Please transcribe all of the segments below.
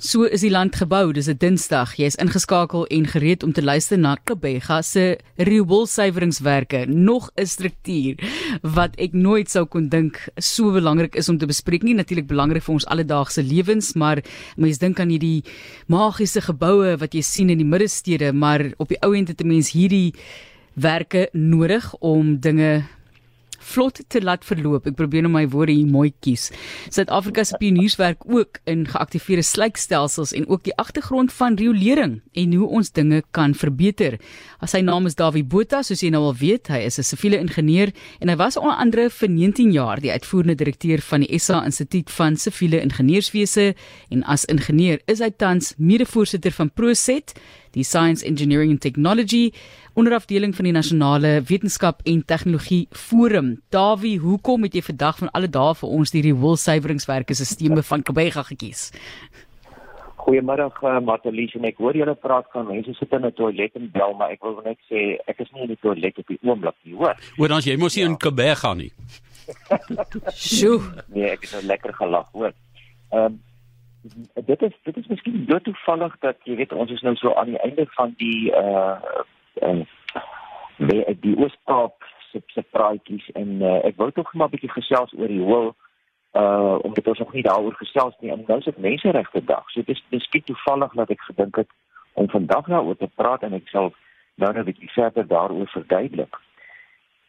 So is die land gebou. Dis 'n Dinsdag. Jy is ingeskakel en gereed om te luister na Kebega se rioolsuiweringswerke. Nog 'n struktuur wat ek nooit sou kon dink so belangrik is om te bespreek nie. Natuurlik belangrik vir ons alledaagse lewens, maar mense dink aan hierdie magiese geboue wat jy sien in die middestede, maar op die ou end het 'n mens hierdie werke nodig om dinge vlot te laat verloop. Ek probeer nou my woorde hier mooi kies. Suid-Afrika se pionierswerk ook in geaktiveerde slykstelsels en ook die agtergrond van riolering en hoe ons dinge kan verbeter. Sy naam is Dawie Botha, soos jy nou al weet. Hy is 'n siviele ingenieur en hy was onder andere vir 19 jaar die uitvoerende direkteur van die SA Instituut van Siviele Ingenieurswese en as ingenieur is hy tans mede-voorsitter van Proset die Science Engineering and Technology onderafdeling van die nasionale wetenskap en tegnologie forum. Dawie, hoekom het jy vandag van alle dae vir ons die rioolsuiweringswerke sisteme van Kebega gekies? Goeiemôre, uh, Matelies en ek hoor julle praat van mense sit in 'n toilet en bel, maar ek wil net sê ek is nie in die toilet op die oomblik nie, hoor. Hoor dan jy mos nie ja. in Kebega nie. Sjoe. nee, ek het nou lekker gelag, hoor. Ehm um, dit is dit is miskien dood toevallig dat jy weet ons is nou so aan die einde van die uh uh die, Ooskaap se se praatjies en uh, ek wou tog maar 'n bietjie gesels oor die hoël uh omdat ons nog nie daaroor gesels nie en nou is dit menseregte dag. So dit is miskien toevallig dat ek gedink het om vandag daaroor te praat en ek sal nou net 'n bietjie verder daaroor verduidelik.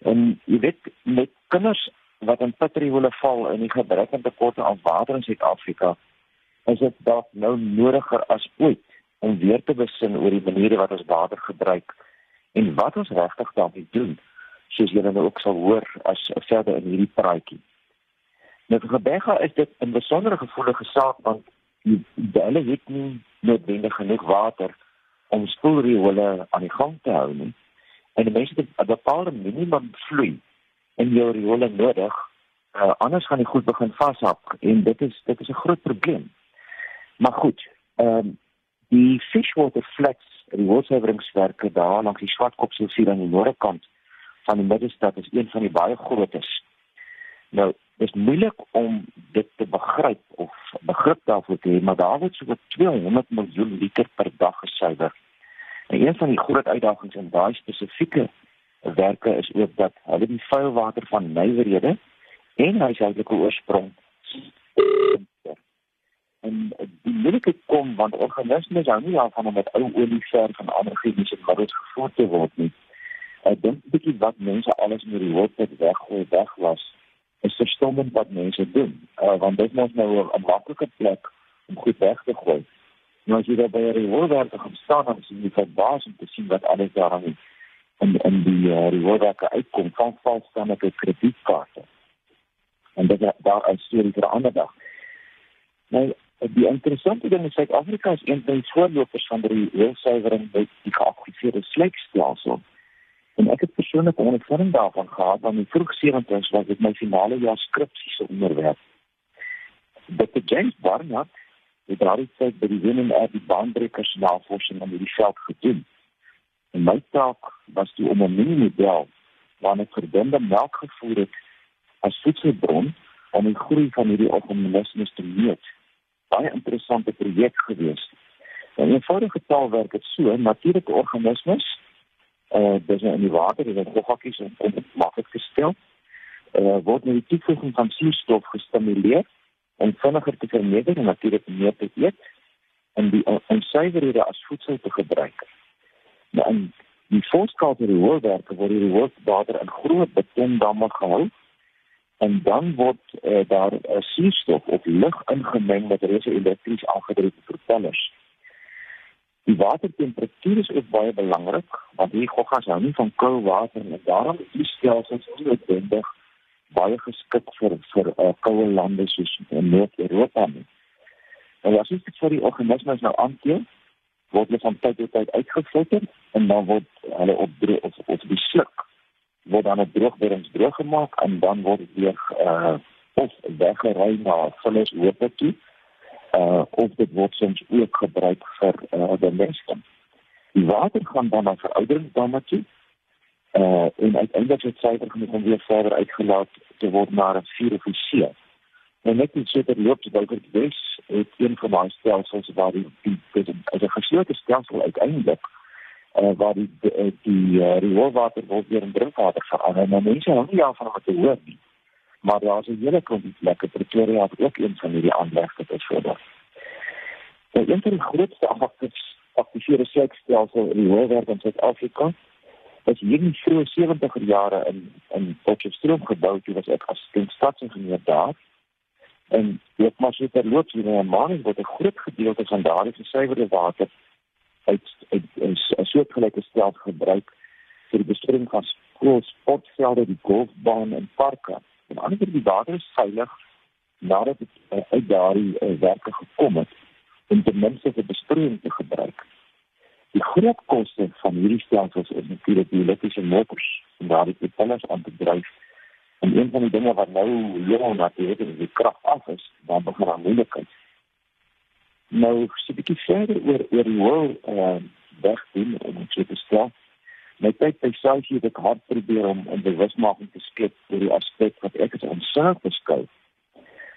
En jy weet met kinders wat in pitriole val en die gebrek aan tekorte aan water in Suid-Afrika is dit dalk nou nodiger as ooit om weer te besin oor die maniere wat ons water gebruik en wat ons regtig daarmee doen soos julle nou ook sal hoor as verder in hierdie praatjie. Nou vir Gebega is dit 'n besondere gevoelige saak want die hulle het nie noodwendig genoeg water om spoelriole aan die gang te hou nie. En die mense het 'n bepaalde minimum vloei in jou riole nodig. Uh, anders gaan die goed begin vashak en dit is dit is 'n groot probleem. Maar goed, ehm um, die Fishwater Flats rioolsuiweringswerke daar langs die Swartkopsrivier aan die noordekant van die middestad is een van die baie grootes. Nou, dit is moeilik om dit te begryp of begrip daarvoor te hê, maar daar word so 200 miljoen liter per dag gesuiwer. En een van die groot uitdagings in daai spesifieke werke is ook dat hulle die vuil water van nywerhede en huishoudelike oorsprong en die moeilikheid kom want organismes hou nie daarvan om met ou olie verf van ander chemiese middels gevoed te word nie. Ek dink 'n bietjie wat mense alles in die hoofd het weggooi weg was is verstommend wat mense doen. Uh, want dit moet nou 'n maklike plek om goed weg te gooi. Nou as jy daar by die woordwerke gaan staan dan sien jy verbaas om te sien wat alles daar aan in in die uh, die woordwerke uitkom van valstandige kredietkaarte. En dit daar 'n storie vir 'n ander dag. Nou Die interessante ding is Suid-Afrika is een van die voorlopers van die heelsuiwering met die geaktiveerde slykstelsel. En ek het persoonlik ondervinding daarvan gehad want in vroeg 70's was dit my finale jaar skripsie se onderwerp. Dr. James Barnard het daardie by die Air die baanbrekers navorsing aan hierdie veld gedoen. En my taak was toe om 'n mini-model waarna ek verdunde melk gevoer het as voedselbron om die groei van hierdie organismes te meet baie interessante projek gewees. En 'n eenvoudige taal werk dit so, natuurlike organismes eh uh, dis in die water, dis goggies en kom maklik gestel. Eh uh, word met die toevoeging van suurstof gestimuleer om vinniger te vermeerder en natuurlik meer te eet en die onsuiverhede as voedsel te gebruik. Nou in die voorskalte rioolwerke word die rioolwater in groot betondamme gehou en dan word uh, daar 'n uh, eh, suurstof of lug ingemeng met reuse elektries aangedrewe propellers. Die watertemperatuur is ook baie belangrik want hierdie goggas hou nie van koue water en daarom is die stelsels noodwendig baie geskik vir vir uh, koue lande soos in Noord-Europa. En as jy vir die organismes nou aankijk, word hulle van tyd tot tyd uitgefilter en dan word hulle op of op die sluk word dan op droogwerings droog gemaak en dan word dit weer uh of weggery na vullis hoop toe. Uh of dit word soms ook gebruik vir uh die mense. Die water gaan dan na verouderingsdamme toe. Uh en uiteindelik het suiwer genoeg om weer verder uitgelaat te word na 'n vuur of see. En net iets so terloops by die Wes het een van daai stelsels waar die die as 'n geslote stelsel uiteindelik uh, waar die die, die, die uh, rioolwater word weer in drinkwater verander. Nou mense hou nie daarvan om te hoor nie. Maar daar's 'n hele klomp plekke Pretoria het ook een van hierdie aanlegte byvoorbeeld. Nou een van die grootste afgeaktiveerde stelsels in die rioolwerk in Suid-Afrika was hier in die vroeë 70er jare in in Potchefstroom gebou, dit was ek as staatsingenieur daar En dit maar so terloops hier in Manie word 'n groot gedeelte van daardie gesuiwerde water uit uit 'n soortgelyke stel gebruik vir die bestuuring van skool, sportvelde, die golfbaan en parke. En anders die water is veilig nadat dit uh, uit daardie uh, werke gekom het om ten minste vir bestuuring te gebruik. Die groot koste van hierdie stelsels is natuurlik die elektriese motors en daardie propellers aan te dryf En een van die dinge wat nou heel natuurlik is, die krag af is, dan begin daar moeilikheid. Nou, so 'n bietjie verder oor oor hoe uh weg doen om dit te stel. My tyd by Southie het ek hard probeer om 'n bewusmaking te skep oor die aspek wat ek as onself beskou.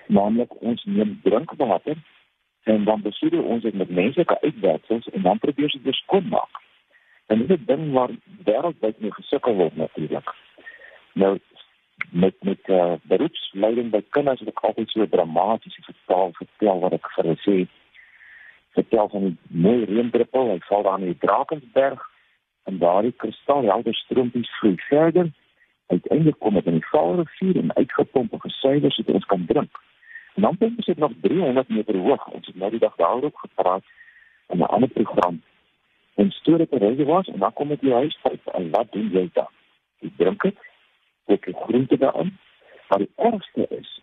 Naamlik ons neem drinkwater en dan besoedel ons dit met menslike uitwerksels en dan probeer ons dit skoonmaak. En dit is 'n ding waar wêreldwyd mee gesukkel word natuurlik. Nou met met uh, beroepsleiding by kinders het ek altyd so dramaties vertel vertel wat ek vir hulle sê vertel van die mooi reendruppel hy val daar in die Drakensberg. En daardie kristalhelder stroompies vloei verder. Uiteindelik kom dit in die Vaalrivier en uitgepomp en gesuiwer sodat ons kan drink. En dan dink ek nog 300 meter hoog. Ons het nou die dag daarop gepraat in 'n ander program. En stoor dit reg was en dan kom dit jy huis en wat doen jy dan? Jy drink dit ook die groente daarin. Maar die ergste is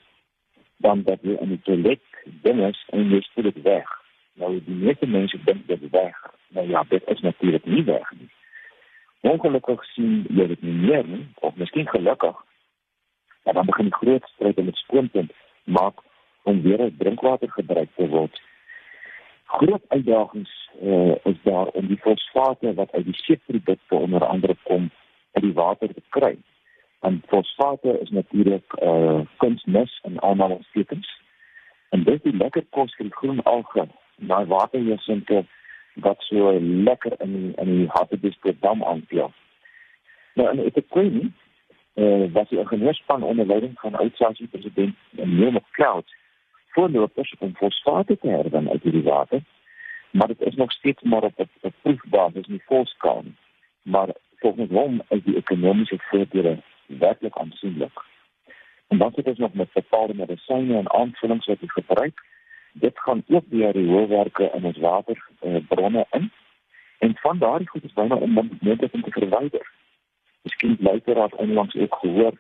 dan dat jy in die toilet binne en jy spoel dit weg. Nou die meeste mense dink dit weg. Nou ja, dit is natuurlik nie weg nie. Ongelukkig sien jy dit nie meer nie, of miskien gelukkig. Maar dan begin die groot stryd met skoonpunt maak om weer drinkwater gebruik te word. Groot uitdagings uh, is daar om die fosfate wat uit die seeprodukte onder andere kom uit die water te kry. En fosfate is natuurlik uh eh, kunsmis in almal ons tekens. En dit is lekker kos vir die groen alge. Daai waterjesinte wat so lekker in in die Hartbeespoortdam aanpeel. Nou en ek ek weet nie uh wat die ingenieurspan onder leiding van oudsasie president Neil McCloud voorlopers om fosfate te herwin uit die water. Maar dit is nog steeds maar op 'n proefbasis nie volskaal nie. Maar volgens hom is die ekonomiese voordele werklik aansienlik. En dan het ons nog met bepaalde medisyne en aanvullings wat ons gebruik. Dit gaan ook deur die hoëwerke in ons waterbronne uh, in. En van daardie goed is byna onmoontlik om te verwyder. Miskien luister daar onlangs ook gehoor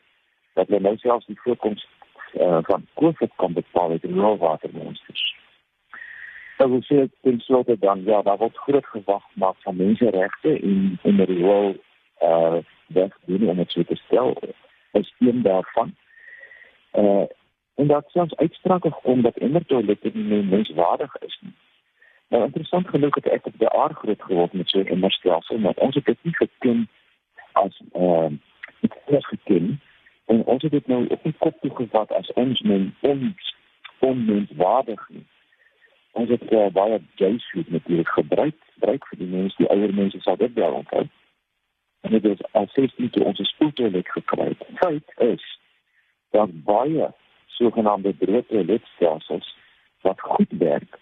dat hulle nou selfs die voorkoms uh, van COVID kan bepaal uit die hoëwatermonsters. Dat wil sê ten slotte dan ja, daar word groot gewag gemaak van menseregte en en die rol uh weg doen om dit so te stel is een daarvan. Uh en dat selfs uitsprake kom dat innertoilette nie meer menswaardig is nie. Nou interessant genoeg het ek op die aard groot geword met so 'n innerstelsel, maar ons het dit nie geken as uh dit is geken en ons het dit nou op die kop toe gevat as ons men ons onmenswaardig nie. Ons het uh, baie jailsuit natuurlik gebruik, gebruik vir die mense, die ouer mense sal dit wel onthou en dit is al 16 toe ons spoeltoilet gekry het. Feit is dat baie sogenaamde droogtoiletstelsels wat goed werk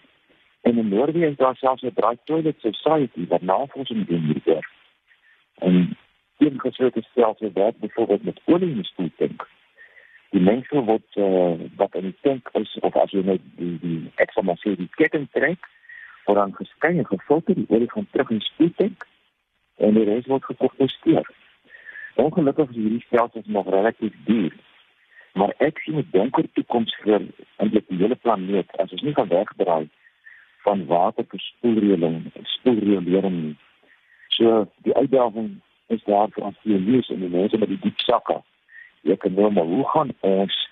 en in Noorwe is daar selfs 'n dry toilet society wat navorsing doen hieroor. En een geslote stelsel werk byvoorbeeld met olie in die spoeltank. Die mengsel word uh, wat in die tank is of as jy net die die ek sal maar sê die ketting trek, word dan geskei en gefilter, die olie gaan terug in die spoeltank en die res word gekomposteer. Ongelukkig is hierdie stelsels nog relatief duur. Maar ek sien 'n donker toekoms vir eintlik die hele planeet as ons nie gaan wegdraai van waterverspilling en spoelriolering. So die uitdaging is daar vir ons lees en die mense met die diep sakke. Jy kan nou maar hoe gaan ons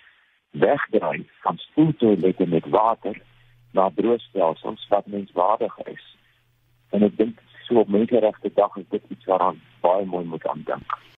wegdraai van spoeltoilette met water na droogstelsels wat menswaardig is. En ek dink so op menseregte dag is dit iets waaraan baie mooi moet aandink.